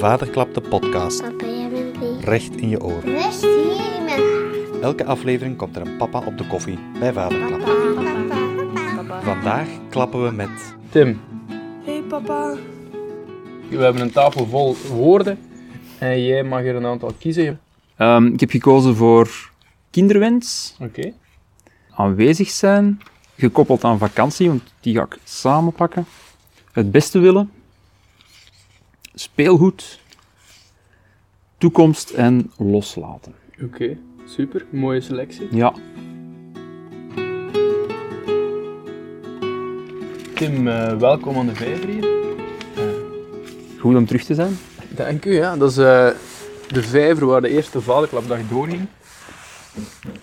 Vaderklap de podcast. Papa, jij bent lief. Recht in je oren. Rust hier in mijn Elke aflevering komt er een papa op de koffie bij Vaderklap. papa. Vandaag klappen we met Tim, Hey papa. we hebben een tafel vol woorden en jij mag er een aantal kiezen. Ehm, ik heb gekozen voor kinderwens, Oké. aanwezig zijn, gekoppeld aan vakantie, want die ga ik samenpakken. Het beste willen, speelgoed, toekomst en loslaten. Oké, super. Mooie selectie. Ja, Tim, eh, welkom aan de vijver hier. goed om terug te zijn. Dank u, ja. Dat is eh, de vijver waar de eerste vaderklapdag doorging.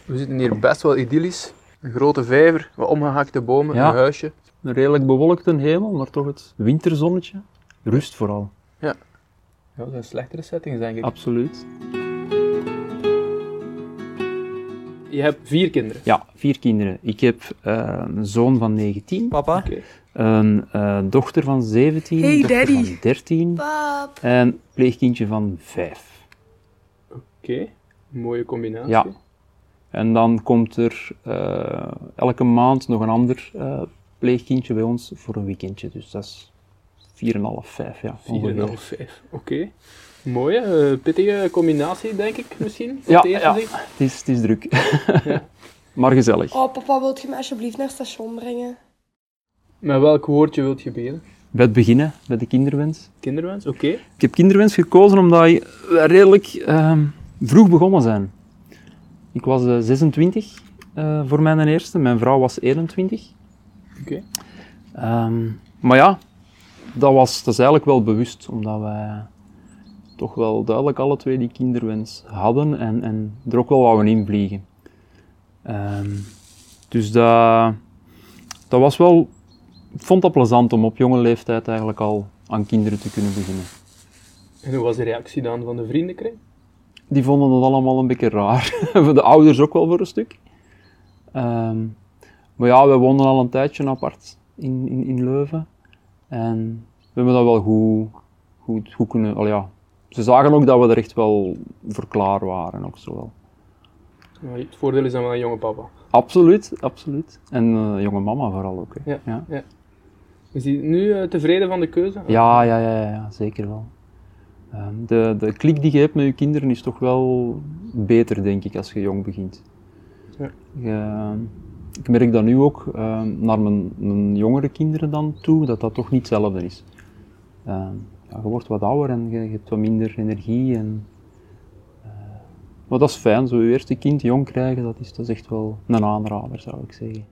We zitten hier best wel idyllisch. Een grote vijver, wat omgehakte bomen, Ja. een huisje. Een redelijk bewolkte hemel, maar toch het winterzonnetje. Rust vooral, Ja, dat zijn slechtere settings, denk ik. absoluut. Je hebt vier kinderen. Ja, vier kinderen. Ik heb eh, een zoon van 19, papa. Oké. een eh, dochter van 17, Hey, dochter daddy. van 13 Pap. en pleegkindje van 5. Oké, mooie combinatie. Ja. En dan komt er eh, elke maand nog een ander eh, pleegkindje bij ons voor een weekendje. Dus dat is 4,5, 5 ja. 4,5, ongeveer. 5. Oké. Mooie, eh, pittige combinatie, denk ik misschien. voor Ja, het eerste ja. Het, is, het is druk. Ja. maar gezellig. Oh papa, wilt je me alsjeblieft naar het station brengen? Met welk woordje wilt je beginnen? Bij het beginnen, bij de kinderwens. Kinderwens, oké. Ik heb kinderwens gekozen omdat we redelijk ehm, vroeg begonnen zijn. Ik was eh, 26 eh, voor mijn eerste, mijn vrouw was 21. Oké. Ehm, maar ja, dat, was, dat is eigenlijk wel bewust, omdat wij toch wel duidelijk alle twee die kinderwens hadden en, en er ook wel wouden invliegen. Ehm, dus dat, dat was wel, ik vond dat plezant om op jonge leeftijd eigenlijk al aan kinderen te kunnen beginnen. En hoe was de reactie dan van de vriendenkring? Die vonden het allemaal een beetje raar. de ouders ook wel voor een stuk. Ehm, maar ja, we woonden al een tijdje apart in, in, in Leuven. En we hebben dat wel goed, goed, goed kunnen... Al ja, ze zagen ook dat we er echt wel voor klaar waren. Ook zo wel. Ja, Het voordeel is dan wel een jonge papa. Absoluut, absoluut. En eh, jonge mama vooral ook. Hè. Ja. Ja. Is hij nu eh, tevreden van de keuze? Ja, ja, ja, ja, ja, zeker wel. Ehm, de, de klik die je hebt met je kinderen is toch wel beter, denk ik, als je jong begint. Ja. Je- ik merk dat nu ook ehm, naar mijn, jongere kinderen dan toe, dat dat toch niet hetzelfde is. Ehm, ja, je wordt wat ouder en je, hebt wat minder energie. En, eh, maar dat is fijn, zo je eerste kind jong krijgen, dat is, dat is echt wel een aanrader, zou ik zeggen.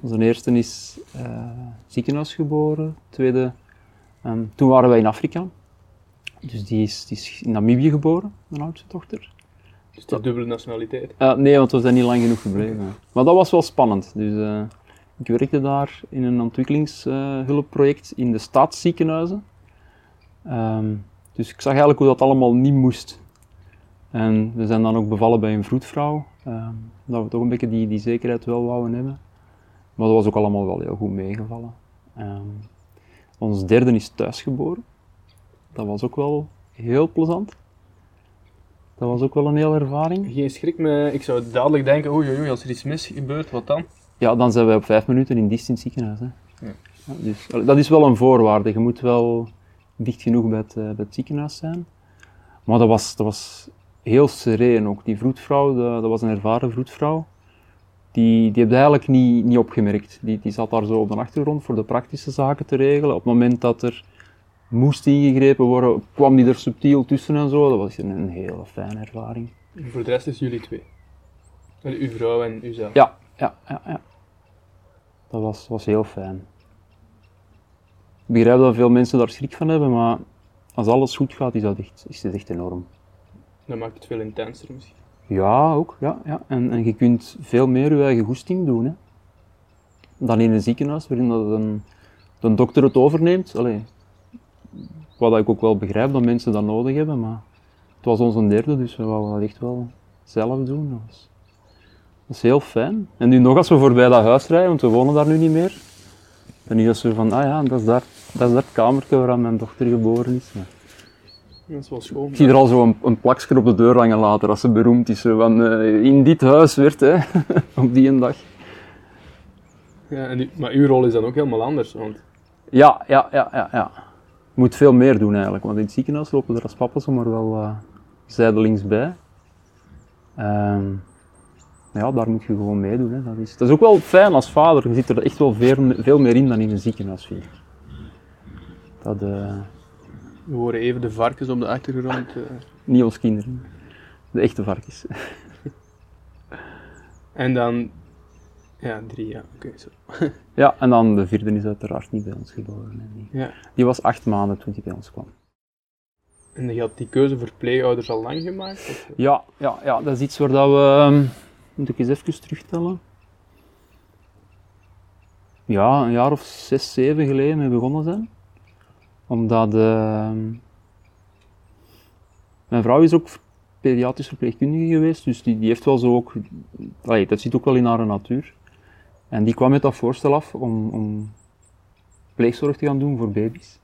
Onze eerste is eh ziekenhuis geboren. Tweede, ehm, toen waren wij in Afrika. Dus die is, die is in Namibië geboren, mijn oudste dochter. Dus de dubbele nationaliteit. Eh, nee, want we zijn niet lang genoeg gebleven. Maar dat was wel spannend. Dus, eh, ik werkte daar in een ontwikkelingshulpproject in de stadsziekenhuizen. Ehm, dus ik zag eigenlijk hoe dat allemaal niet moest. En we zijn dan ook bevallen bij een vroedvrouw. ehm, dat we toch een beetje die, die zekerheid wel wouden hebben. Maar dat was ook allemaal wel heel goed meegevallen. Ehm, ons derde is thuisgeboren. Dat was ook wel heel plezant. Dat was ook wel een hele ervaring. Geen schrik me, ik zou dadelijk denken, oei oei als er iets mis gebeurt, wat dan? Ja, dan zijn wij op vijf minuten in dienst in het ziekenhuis. Hè. Ja. Ja, dus, dat is wel een voorwaarde. Je moet wel dicht genoeg bij het, eh, bij het ziekenhuis zijn. Maar dat was, dat was heel sereen ook. Die vroedvrouw, dat, dat was een ervaren vroedvrouw. Die, die heb je eigenlijk niet, niet opgemerkt. Die, die zat daar zo op de achtergrond voor de praktische zaken te regelen. Op het moment dat er moest ingegrepen worden, kwam die er subtiel tussen en zo. Dat was een, een hele fijne ervaring. En voor de rest is jullie twee. En uw vrouw en uzelf. Ja, ja, ja, ja. Dat was, was heel fijn. Ik begrijp dat veel mensen daar schrik van hebben, maar als alles goed gaat, is dat echt, is dat echt enorm. Dan maakt het veel intenser misschien. Ja, ook. Ja, ja. En, en je kunt veel meer je eigen goesting doen. Hè. Dan in een ziekenhuis, waarin dat een, de dokter het overneemt. Allee, wat ik ook wel begrijp dat mensen dat nodig hebben, maar het was onze derde, dus we wouden dat echt wel zelf doen. Dat was, dat is heel fijn. En nu nog als we voorbij dat huis rijden, want we wonen daar nu niet meer, Dan is dat zo van, ah ja, dat is daar, dat is dat kamertje waar mijn dochter geboren is. Ja. Dat is wel schoon. Ik zie er al zo een, een plakje op de deur hangen later, als ze beroemd is. Van, eh, in dit huis werd, hè, op die een dag. Ja, en u- maar uw rol is dan ook helemaal anders. Want Ja, ja, ja, ja, ja. Je moet veel meer doen eigenlijk, want in het ziekenhuis lopen er als papa zomaar wel eh, zijdelings bij. Ehm, ja, daar moet je gewoon meedoen. Hè. Dat, is, dat is ook wel fijn als vader, je zit er echt wel veel, veel meer in dan in een ziekenhuis, vind ik. Dat, eh, we horen even de varkens op de achtergrond. eh. niet ons kinderen, de echte varkens. En dan... Ja, drie, ja. Oké, zo. Ja, en dan de vierde is uiteraard niet bij ons geboren. Die, Ja. die was acht maanden toen hij bij ons kwam. En je had die keuze voor pleegouders al lang gemaakt? Of? Ja, ja, ja, dat is iets waar dat we. ehm, Moet ik eens even terugtellen? Ja, een jaar of zes, zeven geleden mee begonnen zijn. Omdat. ehm, mijn vrouw is ook pediatrisch verpleegkundige geweest, dus die, die heeft wel zo ook. allee, dat zit ook wel in haar natuur. En die kwam met dat voorstel af om, om pleegzorg te gaan doen voor baby's.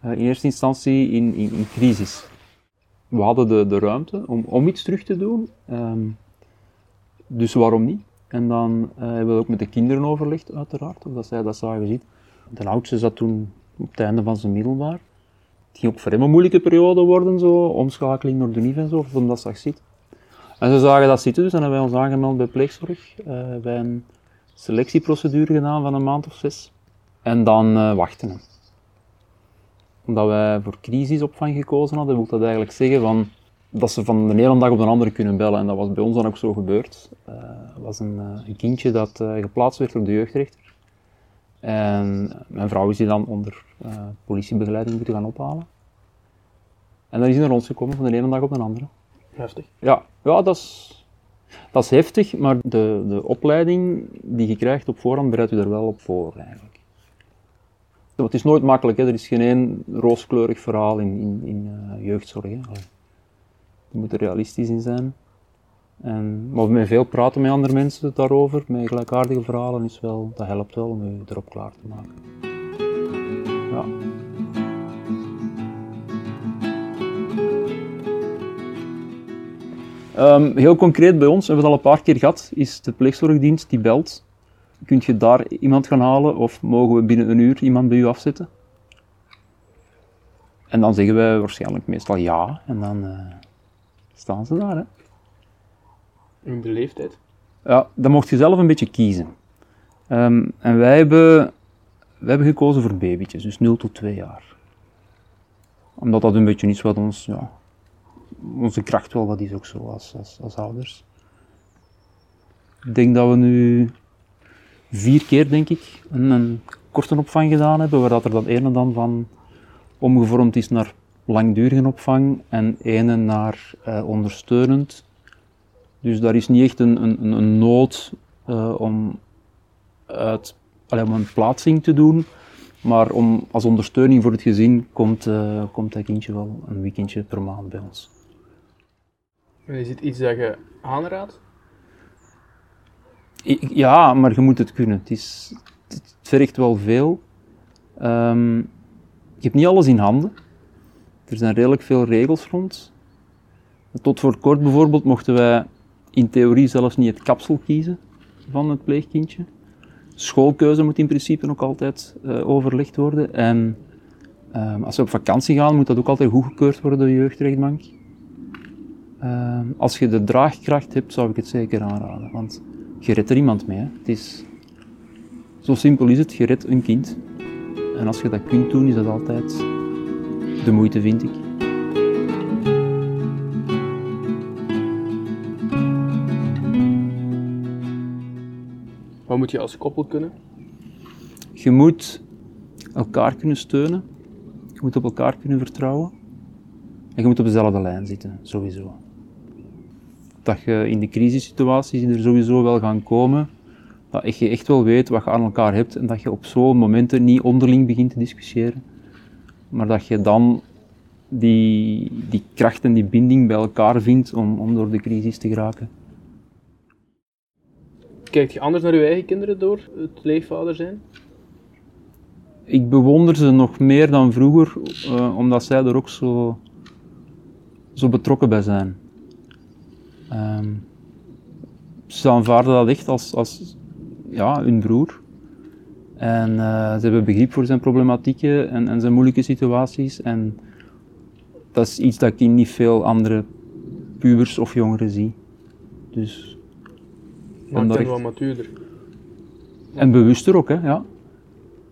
Eh, in eerste instantie in, in, crisis we hadden de, de ruimte om, om iets terug te doen. ehm, dus waarom niet? En dan eh, hebben we ook met de kinderen overlegd, uiteraard, of dat zij dat zagen zitten. De oudste zat toen op het einde van zijn middelbaar. Het ging ook voor hem een moeilijke periode worden, zo, omschakeling naar de NIF en zo, omdat ze zit. En ze zagen dat zitten, dus dan hebben wij ons aangemeld bij pleegzorg. Eh bij een selectieprocedure gedaan van een maand of zes. En dan eh, wachten. omdat wij voor crisisopvang gekozen hadden, wil dat eigenlijk zeggen van, dat ze van de ene dag op de andere kunnen bellen. En dat was bij ons dan ook zo gebeurd. Er was een, eh, een kindje dat geplaatst werd door de jeugdrechter. En mijn vrouw is die dan onder politiebegeleiding moeten gaan ophalen. En dan is hij naar ons gekomen van de ene dag op de andere. Heftig. Ja, ja dat, is, dat is heftig, maar de, de opleiding die je krijgt op voorhand bereidt u er wel op voor eigenlijk. Het is nooit makkelijk, hè. er is geen één rooskleurig verhaal in, in, in eh, jeugdzorg. Hè. Je moet er realistisch in zijn. En, maar veel praten met andere mensen daarover, met gelijkaardige verhalen, is wel, dat helpt wel om je erop klaar te maken. Ehm, heel concreet bij ons, hebben we het al een paar keer gehad, is de pleegzorgdienst die belt. Kunt je daar iemand gaan halen of mogen we binnen een uur iemand bij u afzetten? En dan zeggen wij waarschijnlijk meestal ja en dan eh, staan ze daar. Hè? In de leeftijd. Ja, dan mocht je zelf een beetje kiezen. Ehm, en wij hebben, wij hebben gekozen voor babytjes, dus 0 tot 2 jaar. Omdat dat een beetje is wat ons, ja, onze kracht wel wat is ook zo als, als, ouders. Ik denk dat we nu vier keer, denk ik, een, een korte opvang gedaan hebben, waar dat er dan ene dan van omgevormd is naar langdurige opvang en ene naar eh, ondersteunend. Dus daar is niet echt een, een, een- nood eh, om, uit, allee, om een plaatsing te doen, maar om, als ondersteuning voor het gezin komt, eh, komt dat kindje wel een weekendje per maand bij ons. Is het iets dat je aanraadt? Ja, maar je moet het kunnen. Het, is, het vergt wel veel. Ehm, je hebt niet alles in handen. Er zijn redelijk veel regels rond. Tot voor kort bijvoorbeeld mochten wij in theorie zelfs niet het kapsel kiezen van het pleegkindje. Schoolkeuze moet in principe ook altijd eh, overlegd worden. En ehm, als we op vakantie gaan, moet dat ook altijd goedgekeurd worden door de jeugdrechtbank. Ehm, als je de draagkracht hebt, zou ik het zeker aanraden. Want je redt er iemand mee. Hè. Het is, zo simpel is het, je redt een kind. En als je dat kunt doen, is dat altijd de moeite, vind ik. Wat moet je als koppel kunnen? Je moet elkaar kunnen steunen. Je moet op elkaar kunnen vertrouwen. En je moet op dezelfde lijn zitten, sowieso. Dat je in de crisissituaties die er sowieso wel gaan komen, dat je echt wel weet wat je aan elkaar hebt en dat je op zo'n momenten niet onderling begint te discussiëren, maar dat je dan die, die kracht en die binding bij elkaar vindt om, om door de crisis te geraken. Kijkt je anders naar je eigen kinderen door het leefvader zijn? ik bewonder ze nog meer dan vroeger, eh, omdat zij er ook zo, zo betrokken bij zijn. Ehm, ze aanvaarden dat echt als, als ja, hun broer. En eh, ze hebben begrip voor zijn problematieken en, en zijn moeilijke situaties. En dat is iets dat ik in niet veel andere pubers of jongeren zie. Dus, ben wel matuurder. en bewuster ook, hè, ja.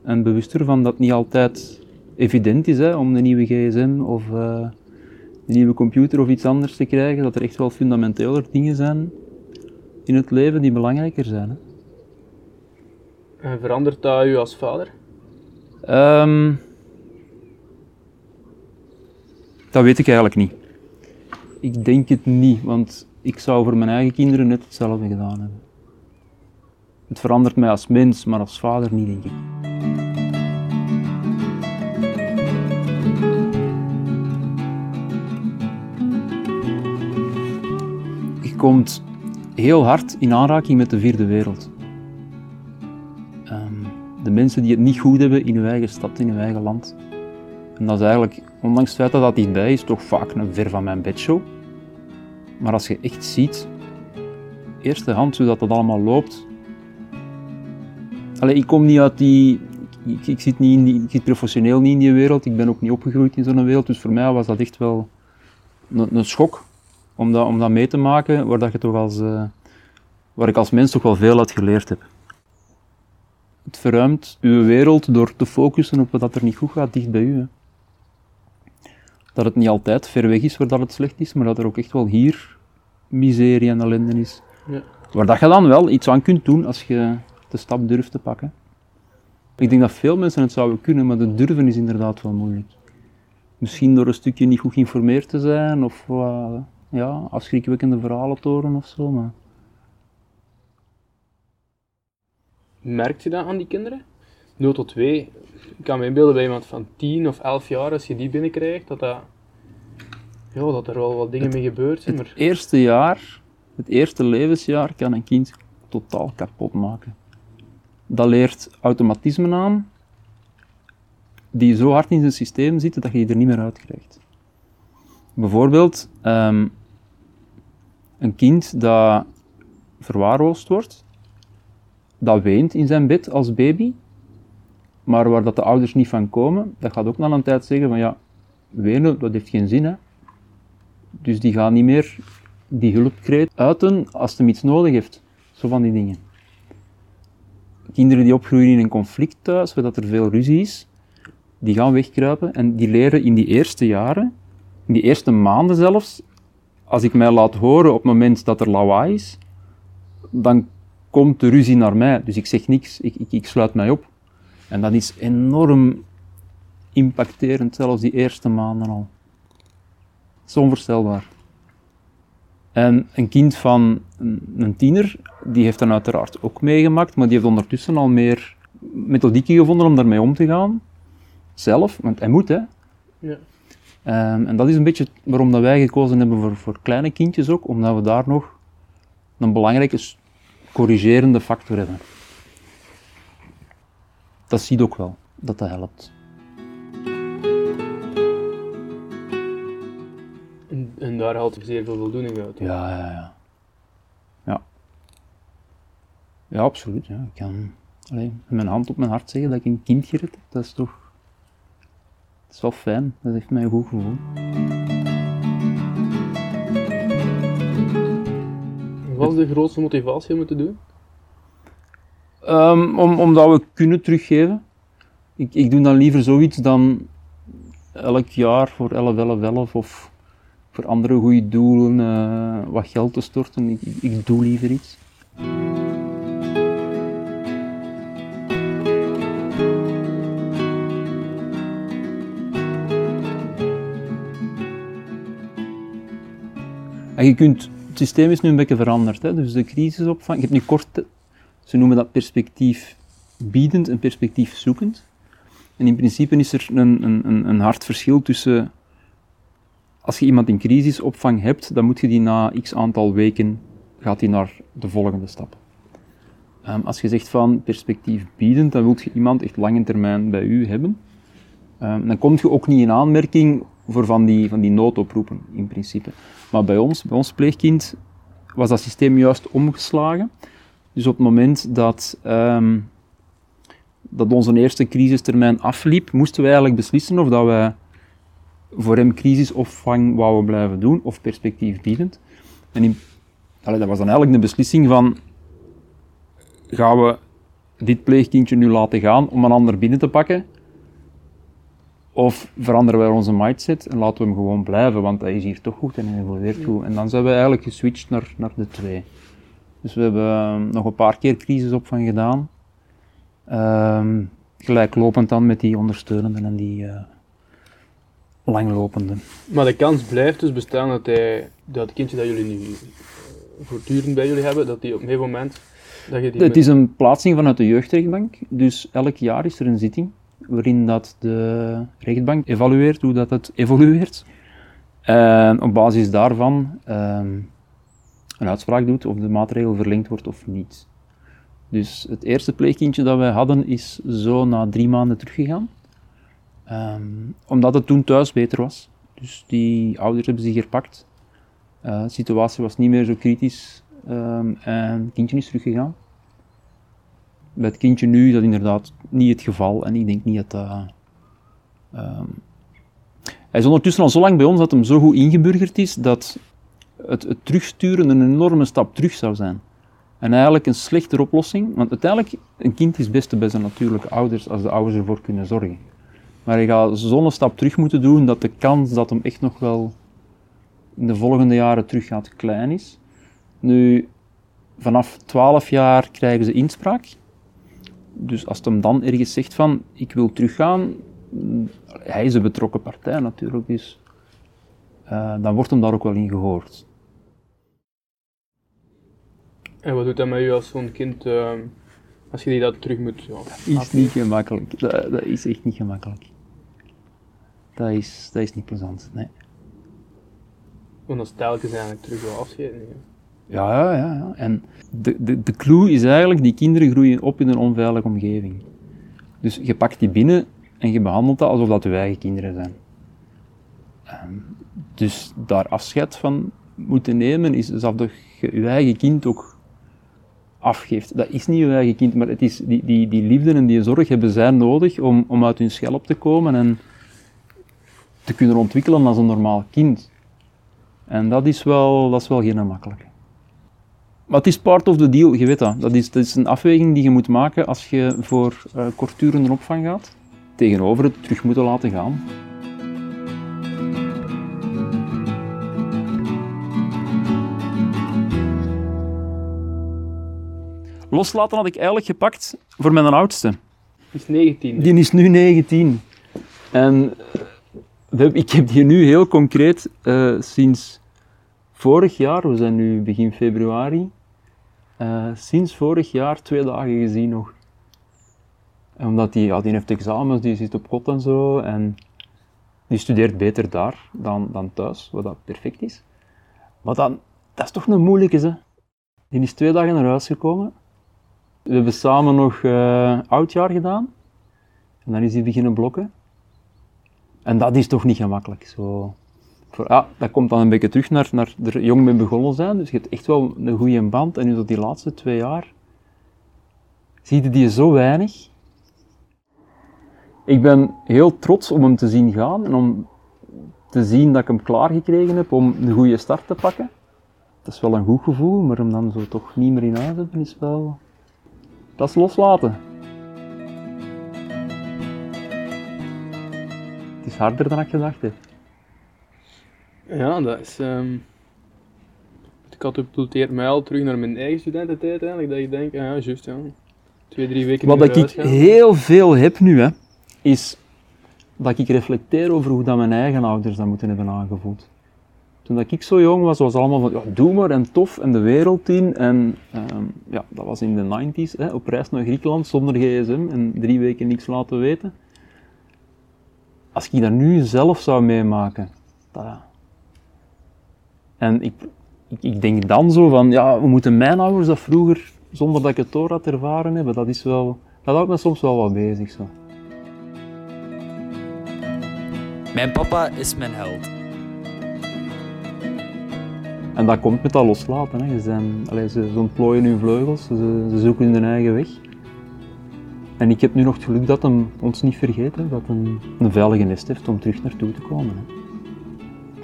En bewuster van dat het niet altijd evident is hè, om een nieuwe gsm of eh, nieuwe computer of iets anders te krijgen. Dat er echt wel fundamenteler dingen zijn in het leven die belangrijker zijn. Hè. En verandert dat u als vader? Ehm, dat weet ik eigenlijk niet. Ik denk het niet, want ik zou voor mijn eigen kinderen net hetzelfde gedaan hebben. Het verandert mij als mens, maar als vader niet, denk ik. Komt heel hard in aanraking met de vierde wereld. Ehm, de mensen die het niet goed hebben in hun eigen stad, in hun eigen land. En dat is eigenlijk, ondanks het feit dat dat dichtbij is, toch vaak een ver van mijn bedshow. Maar als je echt ziet, eerste hand, hoe dat, dat allemaal loopt. Allee, ik kom niet uit die... Ik, ik, zit niet in die, ik zit professioneel niet in die wereld, ik ben ook niet opgegroeid in zo'n wereld, dus voor mij was dat echt wel een, een schok om dat, om dat mee te maken, waar, dat je toch als, eh, waar ik als mens toch wel veel uit geleerd heb. Het verruimt uw wereld door te focussen op wat er niet goed gaat dicht bij u. hè. Dat het niet altijd ver weg is waar dat het slecht is, maar dat er ook echt wel hier miserie en ellende is. Ja. Waar dat je dan wel iets aan kunt doen als je de stap durft te pakken. Ik denk dat veel mensen het zouden kunnen, maar de durven is inderdaad wel moeilijk. Misschien door een stukje niet goed geïnformeerd te zijn, of ja, afschrikwekkende verhalen te horen of zo. Maar... Merkt je dat aan die kinderen? 0 tot 2. Ik kan me inbeelden bij iemand van 10 of 11 jaar, als je die binnenkrijgt, dat, dat, ja, dat er wel wat dingen mee gebeurd zijn. Het Maar eerste jaar, het eerste levensjaar, kan een kind totaal kapot maken. Dat leert automatismen aan, die zo hard in zijn systeem zitten dat je die er niet meer uit krijgt. Bijvoorbeeld, ehm, een kind dat verwaarloosd wordt, dat weent in zijn bed als baby, maar waar dat de ouders niet van komen, dat gaat ook na een tijd zeggen van ja, wenen, dat heeft geen zin hè. Dus die gaan niet meer die hulpkreet uiten als hem iets nodig heeft. Zo van die dingen. Kinderen die opgroeien in een conflict thuis, waar dat er veel ruzie is, die gaan wegkruipen en die leren in die eerste jaren, in die eerste maanden zelfs, als ik mij laat horen op het moment dat er lawaai is, dan komt de ruzie naar mij. Dus ik zeg niks, ik, ik, ik sluit mij op. En dat is enorm impacterend, zelfs die eerste maanden al. Dat is onvoorstelbaar. En een kind van een, een tiener, die heeft dan uiteraard ook meegemaakt, maar die heeft ondertussen al meer methodieken gevonden om daarmee om te gaan. Zelf, want hij moet hè. ja. Ehm, en dat is een beetje waarom dat wij gekozen hebben voor, voor kleine kindjes ook, omdat we daar nog een belangrijke corrigerende factor hebben. Dat zie je ook wel, dat dat helpt. en, en daar haalt je zeer veel voldoening uit. Ja, ja, ja. Ja, ja absoluut. Ja. Ik kan allee, met mijn hand op mijn hart zeggen dat ik een kind gered heb. Dat is toch... Is wel fijn. Dat heeft mij een goed gevoel. Wat is de grootste motivatie om het te doen? Ehm, om, omdat we kunnen teruggeven. Ik, ik doe dan liever zoiets dan elk jaar voor 11, 11, 11 of voor andere goede doelen eh, wat geld te storten. Ik, ik, ik doe liever iets. Je kunt, het systeem is nu een beetje veranderd. Hè? Dus de crisisopvang, je hebt nu korte, ze noemen dat perspectief biedend en perspectief zoekend. En in principe is er een, een, een, een hard verschil tussen, als je iemand in crisisopvang hebt, dan moet je die na x aantal weken, gaat die naar de volgende stap. Ehm, als je zegt van perspectief biedend, dan wil je iemand echt lange termijn bij u hebben. Ehm, dan kom je ook niet in aanmerking voor van die, van die noodoproepen, in principe. Maar bij ons, bij ons pleegkind, was dat systeem juist omgeslagen. Dus op het moment dat, ehm, dat onze eerste crisistermijn afliep, moesten wij eigenlijk beslissen of dat wij voor hem crisisopvang wouden blijven doen, of perspectief biedend. En dat was dan eigenlijk de beslissing van, gaan we dit pleegkindje nu laten gaan om een ander binnen te pakken? Of veranderen wij onze mindset en laten we hem gewoon blijven, want hij is hier toch goed en hij evolueert goed. En dan zijn we eigenlijk geswitcht naar, naar de twee. Dus we hebben ehm, nog een paar keer crisisopvang gedaan. Ehm, gelijklopend dan met die ondersteunende en die uh, langlopende. Maar de kans blijft dus bestaan dat, hij, dat het kindje dat jullie nu voortdurend bij jullie hebben, dat die op een gegeven moment... Dat je die het is een plaatsing vanuit de jeugdrechtbank, dus elk jaar is er een zitting waarin dat de rechtbank evalueert hoe dat het evolueert. En op basis daarvan ehm, een uitspraak doet of de maatregel verlengd wordt of niet. Dus het eerste pleegkindje dat wij hadden is zo na drie maanden teruggegaan. Um, omdat het toen thuis beter was. Dus die ouders hebben zich herpakt. Uh, de situatie was niet meer zo kritisch en het kindje is teruggegaan. Bij het kindje nu dat inderdaad niet het geval en ik denk niet dat. Um, hij is ondertussen al zo lang bij ons dat hem zo goed ingeburgerd is dat het, het terugsturen een enorme stap terug zou zijn. En eigenlijk een slechtere oplossing, want uiteindelijk, een kind is beste bij zijn natuurlijke ouders als de ouders ervoor kunnen zorgen. Maar je gaat zo'n stap terug moeten doen dat de kans dat hem echt nog wel in de volgende jaren terug gaat klein is. Nu, vanaf 12 jaar krijgen ze inspraak. Dus als het hem dan ergens zegt van, ik wil teruggaan, hij is een betrokken partij natuurlijk, dus uh, dan wordt hem daar ook wel in gehoord. En wat doet dat met u als zo'n kind, uh, als je die dat terug moet... Ja, dat is niet gemakkelijk, dat, dat, is echt niet gemakkelijk. Dat is, dat is niet plezant, nee. Want dan telkens eigenlijk terug wel afscheid nemen. Ja, ja, ja. En de, de, de clue is eigenlijk, die kinderen groeien op in een onveilige omgeving. Dus je pakt die binnen en je behandelt dat alsof dat je eigen kinderen zijn. Um, dus daar afscheid van moeten nemen is alsof je je eigen kind ook afgeeft. Dat is niet je eigen kind, maar het is die, die, die liefde en die zorg hebben zij nodig om, om uit hun schelp te komen en te kunnen ontwikkelen als een normaal kind. En dat is wel, dat is wel geen makkelijke. Maar het is part of the deal, je weet dat. Dat is, dat is een afweging die je moet maken als je voor uh, kortdurende opvang gaat. Tegenover het terug moeten laten gaan. Loslaten had ik eigenlijk gepakt voor mijn oudste. Die is 19. Die is nu 19. En ik heb die nu heel concreet uh, sinds vorig jaar, we zijn nu begin februari, uh, sinds vorig jaar twee dagen gezien nog. Omdat die, ja, die heeft examens, die zit op kot en zo, en die studeert beter daar dan, dan thuis, wat dat perfect is. Maar dan, dat is toch een moeilijke, hè. Die is twee dagen naar huis gekomen. We hebben samen nog uh, oudjaar gedaan. En dan is hij beginnen blokken. En dat is toch niet gemakkelijk. Zo. Ja, dat komt dan een beetje terug naar, naar er jong mee begonnen zijn. Dus je hebt echt wel een goede band. En nu dat die laatste twee jaar, zie je die zo weinig. Ik ben heel trots om hem te zien gaan en om te zien dat ik hem klaargekregen heb om een goede start te pakken. Dat is wel een goed gevoel, maar hem dan zo toch niet meer in huis hebben is wel... Dat is loslaten. Het is harder dan ik gedacht heb. Ja, dat is... Um... Ik catapulteert mij al terug naar mijn eigen studententijd eigenlijk, dat je denkt, ah ja, juist ja, twee, drie weken Wat ik heel veel heb nu, hè, is dat ik reflecteer over hoe dat mijn eigen ouders dat moeten hebben aangevoeld. Toen dat ik zo jong was, was het allemaal van, ja, doe maar en tof en de wereld in. En um, ja, dat was in de 90s, hè, op reis naar Griekenland zonder gsm en drie weken niks laten weten. Als ik dat nu zelf zou meemaken, dat, en ik, ik, ik, denk dan zo van, ja, we moeten mijn ouders dat vroeger zonder dat ik het door had ervaren hebben, dat is wel, dat houdt me soms wel wat bezig zo. Mijn papa is mijn held. En dat komt met dat loslaten. Hè. Ze, zijn, allee, ze, ze ontplooien hun vleugels, ze, ze zoeken hun eigen weg. En ik heb nu nog het geluk dat hem ons niet vergeet, hè, dat hij een veilige nest heeft om terug naartoe te komen. Hè.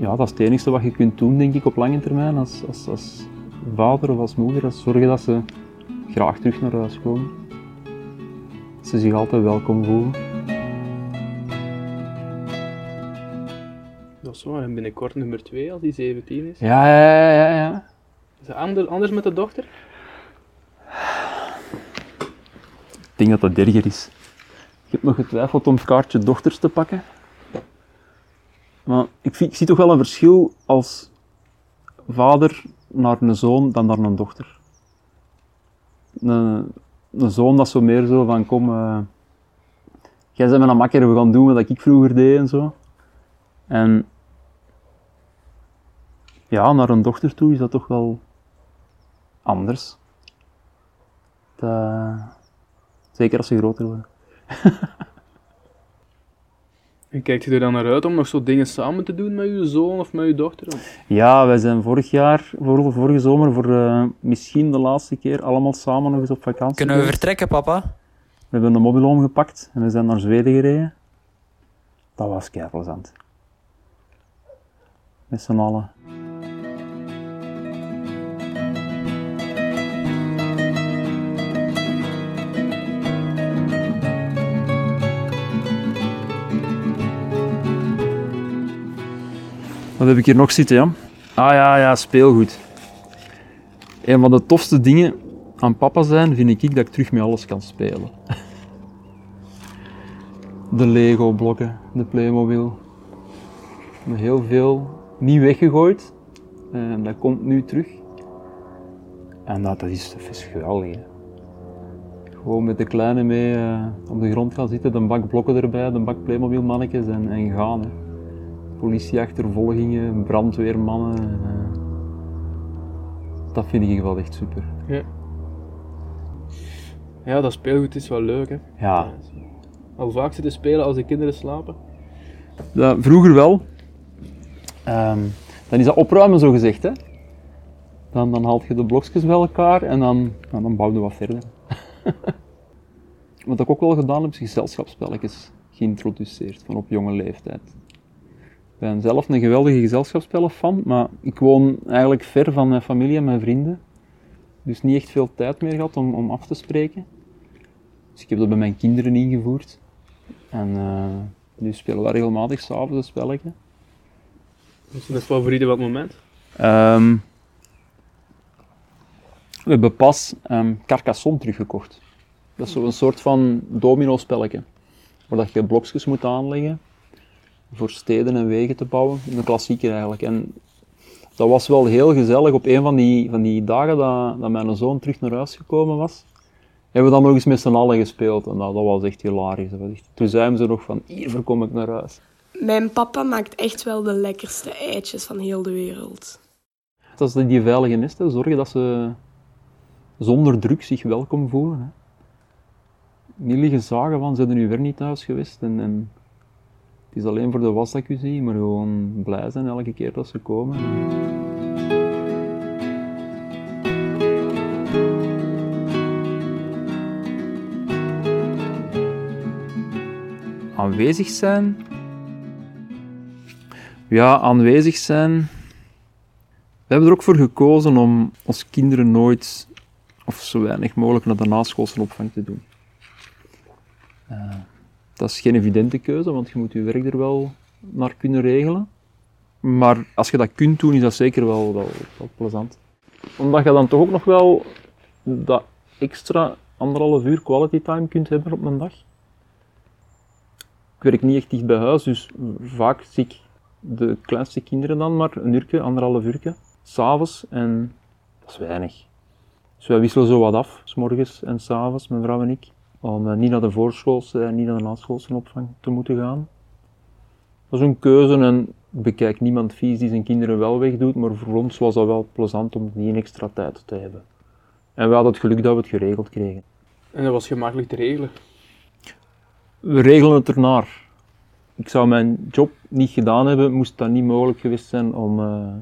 Ja, dat is het enige wat je kunt doen, denk ik, op lange termijn als, als, als vader of als moeder. Dat is zorgen dat ze graag terug naar huis komen. Dat ze zich altijd welkom voelen. Dat is waar, en binnenkort nummer 2 als die 17 is. Ja, ja, ja, ja. Is het ander- anders met de dochter? Ik denk dat dat erger is. Ik heb nog getwijfeld om het kaartje dochters te pakken. Maar ik, ik zie toch wel een verschil als vader naar een zoon dan naar een dochter. Een, een zoon dat zo meer zo van kom, eh, jij bent mijn makker, we gaan doen wat ik vroeger deed en zo. En ja, naar een dochter toe is dat toch wel anders. Dat, Zeker als ze groter worden. En kijkt je er dan naar uit om nog zo dingen samen te doen met je zoon of met je dochter? Ja, wij zijn vorig jaar, voor, vorige zomer, voor eh, misschien de laatste keer, allemaal samen nog eens op vakantie Kunnen we vertrekken, papa? We hebben een mobiloom gepakt en we zijn naar Zweden gereden. Dat was kei plezant. Met z'n allen. Wat heb ik hier nog zitten, ja? Ah ja, ja, speelgoed. Een van de tofste dingen aan papa zijn, vind ik dat ik terug met alles kan spelen. De Lego-blokken, de Playmobil. Heel veel niet weggegooid. En dat komt nu terug. En dat, dat, is, dat is geweldig. Gewoon met de kleine mee eh, op de grond gaan zitten, een bak blokken erbij, een bak Playmobil mannetjes en, en gaan. Politieachtervolgingen, brandweermannen. eh. dat vind ik wel echt super. Ja, dat speelgoed is wel leuk, hè. Ja, Al vaak zitten spelen als de kinderen slapen. Ja, vroeger wel. Ehm, dan is dat opruimen zo gezegd. Hè? Dan, dan haal je de blokjes bij elkaar en dan, ja, dan bouw je wat verder. Wat ik ook wel gedaan heb, is gezelschapsspelletjes geïntroduceerd van op jonge leeftijd. Ik ben zelf een geweldige gezelschapsspellen fan, maar ik woon eigenlijk ver van mijn familie en mijn vrienden. Dus niet echt veel tijd meer gehad om, om af te spreken. Dus ik heb dat bij mijn kinderen ingevoerd. En eh, nu spelen we regelmatig s'avonds een spelletje. Dat is favoriete van het moment. Ehm, we hebben pas ehm, Carcassonne teruggekocht. Dat is zo'n soort van domino-spelletje. Waar dat je blokjes moet aanleggen voor steden en wegen te bouwen. Een klassieker eigenlijk. En dat was wel heel gezellig. Op een van die, van die dagen dat, dat mijn zoon terug naar huis gekomen was, hebben we dan nog eens met z'n allen gespeeld. En dat, dat was echt hilarisch. Dat was echt- Toen zeiden ze nog van, hier kom ik naar huis. Mijn papa maakt echt wel de lekkerste eitjes van heel de wereld. Dat is die veilige nesten, zorgen dat ze zonder druk zich welkom voelen. Hè. Niet liggen zagen van, ze zijn nu weer niet thuis geweest. En, en het is alleen voor de was dat ik u zie, maar gewoon blij zijn elke keer dat ze komen. Aanwezig zijn. Ja, aanwezig zijn. We hebben er ook voor gekozen om onze kinderen nooit of zo weinig mogelijk naar de naschoolse opvang te doen. Eh, dat is geen evidente keuze, want je moet je werk er wel naar kunnen regelen. Maar als je dat kunt doen, is dat zeker wel, plezant. Omdat je dan toch ook nog wel dat extra anderhalf uur quality time kunt hebben op een dag. Ik werk niet echt dicht bij huis, dus vaak zie ik de kleinste kinderen dan maar een uurtje, anderhalf uurtje, s'avonds en dat is weinig. Dus wij wisselen zo wat af, s morgens en s'avonds, mijn vrouw en ik, om eh, niet naar de voorschoolse en niet naar de naschoolse opvang te moeten gaan. Dat is een keuze en ik bekijk niemand vies die zijn kinderen wel wegdoet, maar voor ons was dat wel plezant om die extra tijd te hebben. En we hadden het geluk dat we het geregeld kregen. En dat was gemakkelijk te regelen. We regelen het ernaar. Ik zou mijn job niet gedaan hebben, moest dat niet mogelijk geweest zijn om... eh,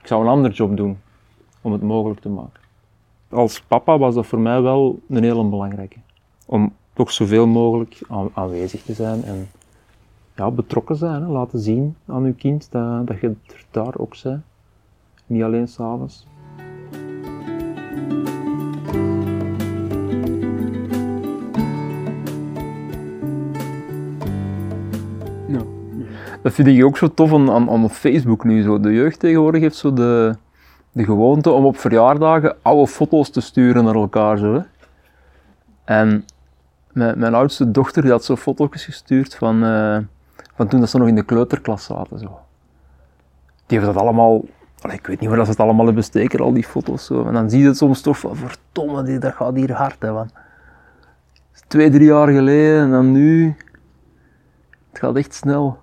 ik zou een ander job doen om het mogelijk te maken. Als papa was dat voor mij wel een hele belangrijke. Om toch zoveel mogelijk aan- aanwezig te zijn en ja, betrokken zijn. Hè. Laten zien aan uw kind dat, dat je er daar ook bent. Niet alleen s'avonds. Ja. Dat vind ik ook zo tof aan, aan, aan Facebook nu. Zo. De jeugd tegenwoordig heeft zo de, de gewoonte om op verjaardagen oude foto's te sturen naar elkaar. Zo, hè. En mijn, mijn oudste dochter die had zo foto's gestuurd van, eh, van toen dat ze nog in de kleuterklas zaten. Zo. Die hebben dat allemaal... allee, ik weet niet waar dat ze het allemaal hebben steken, al die foto's. Zo. En dan zie je het soms toch van, verdomme, dat gaat hier hard. Hè, man. Twee, drie jaar geleden en dan nu... Het gaat echt snel.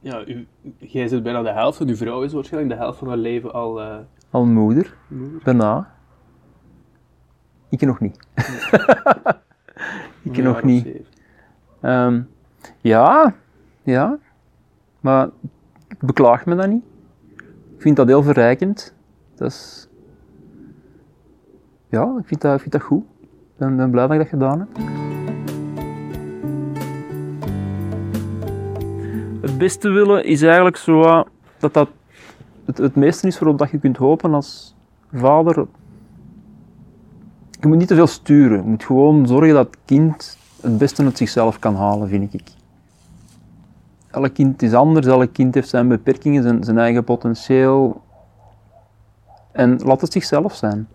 Ja, u, jij zit bijna de helft, en uw vrouw is waarschijnlijk de helft van haar leven al eh, Al moeder, moeder. daarna. Ik nog niet. ik Een nog niet. Ehm, ja, ja. Maar ik beklaag me dat niet. Ik vind dat heel verrijkend. Dat is... Ja, ik vind dat, ik vind dat goed. Ik ben, ben blij dat ik dat gedaan heb. Het beste willen is eigenlijk zo dat dat het, het meeste is waarop dat je kunt hopen als vader. Je moet niet te veel sturen. Je moet gewoon zorgen dat het kind het beste uit zichzelf kan halen, vind ik. Elk kind is anders, elk kind heeft zijn beperkingen, zijn, zijn eigen potentieel. En laat het zichzelf zijn.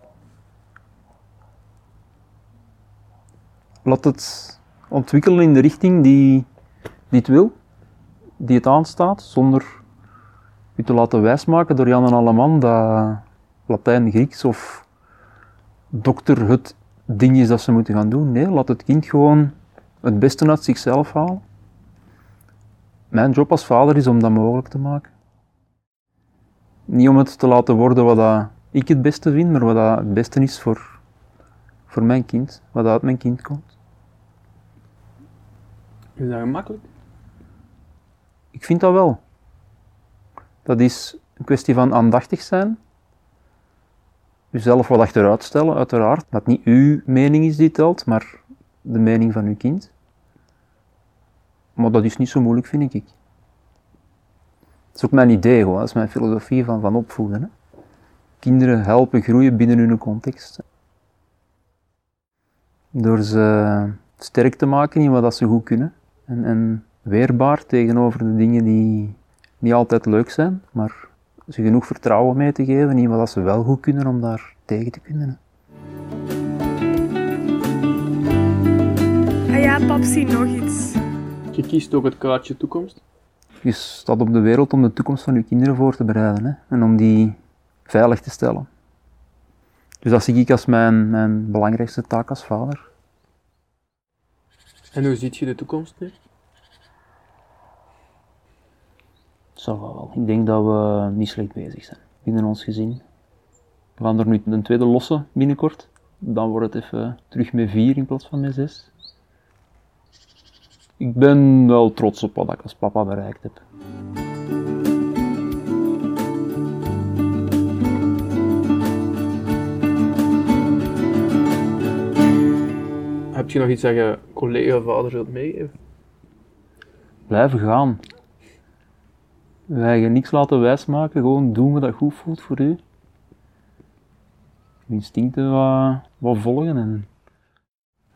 Laat het ontwikkelen in de richting die, die het wil, die het aanstaat, zonder je te laten wijsmaken door Jan en Alleman dat Latijn, Grieks of dokter het ding is dat ze moeten gaan doen. Nee, laat het kind gewoon het beste uit zichzelf halen. Mijn job als vader is om dat mogelijk te maken. Niet om het te laten worden wat dat ik het beste vind, maar wat dat het beste is voor, voor mijn kind, wat dat uit mijn kind komt. Is dat gemakkelijk? Ik vind dat wel. Dat is een kwestie van aandachtig zijn. Uzelf wat achteruit stellen, uiteraard. Dat niet uw mening is die telt, maar de mening van uw kind. Maar dat is niet zo moeilijk, vind ik. Dat is ook mijn idee, gewoon. dat is mijn filosofie van, van opvoeden. Hè. Kinderen helpen groeien binnen hun context. Door ze sterk te maken in wat ze goed kunnen. En, en weerbaar tegenover de dingen die niet altijd leuk zijn, maar ze genoeg vertrouwen mee te geven in wat dat ze wel goed kunnen om daar tegen te kunnen. hè. Ah ja, pap, zie nog iets. Je kiest ook het kaartje toekomst. Je staat op de wereld om de toekomst van je kinderen voor te bereiden hè? en om die veilig te stellen. Dus dat zie ik als mijn, mijn belangrijkste taak als vader. En hoe ziet je de toekomst nu? Zo wel. Ik denk dat we niet slecht bezig zijn binnen ons gezin. We gaan er nu een tweede lossen binnenkort. Dan wordt het even terug met vier in plaats van met zes. Ik ben wel trots op wat ik als papa bereikt heb. Heb je nog iets dat je collega-vader wilt meegeven? Blijven gaan. Wij je niks laten wijsmaken, gewoon doen wat dat goed voelt voor u. Je instincten wat, wat volgen. En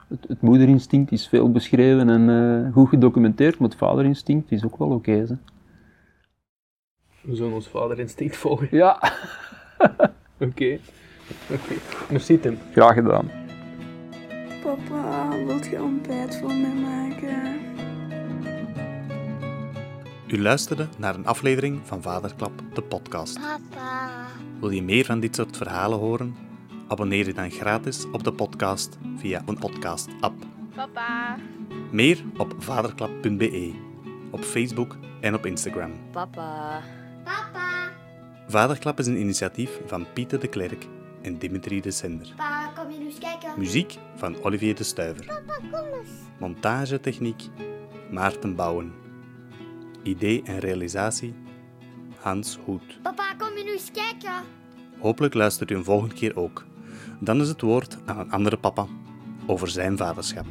het, het moederinstinct is veel beschreven en eh, goed gedocumenteerd, maar het vaderinstinct is ook wel oké. hè. We zullen ons vaderinstinct volgen. ja, Oké. Oké. Merci Tim. graag gedaan. Papa, wilt je ontbijt voor mij maken? U luisterde naar een aflevering van Vaderklap, de podcast. Papa. Wil je meer van dit soort verhalen horen? Abonneer je dan gratis op de podcast via een podcast-app. Papa. Meer op vaderklap.be, op Facebook en op Instagram. Papa. Papa. Vaderklap is een initiatief van Pieter de Klerk en Dimitri de Sender. Pa, kom je eens kijken? Muziek van Olivier de Stuiver. Papa, kom eens. Montagetechniek Maarten Bouwen. Idee en realisatie Hans Hoed. Papa, kom je nu eens kijken? Hopelijk luistert u een volgende keer ook. Dan is het woord aan een andere papa over zijn vaderschap.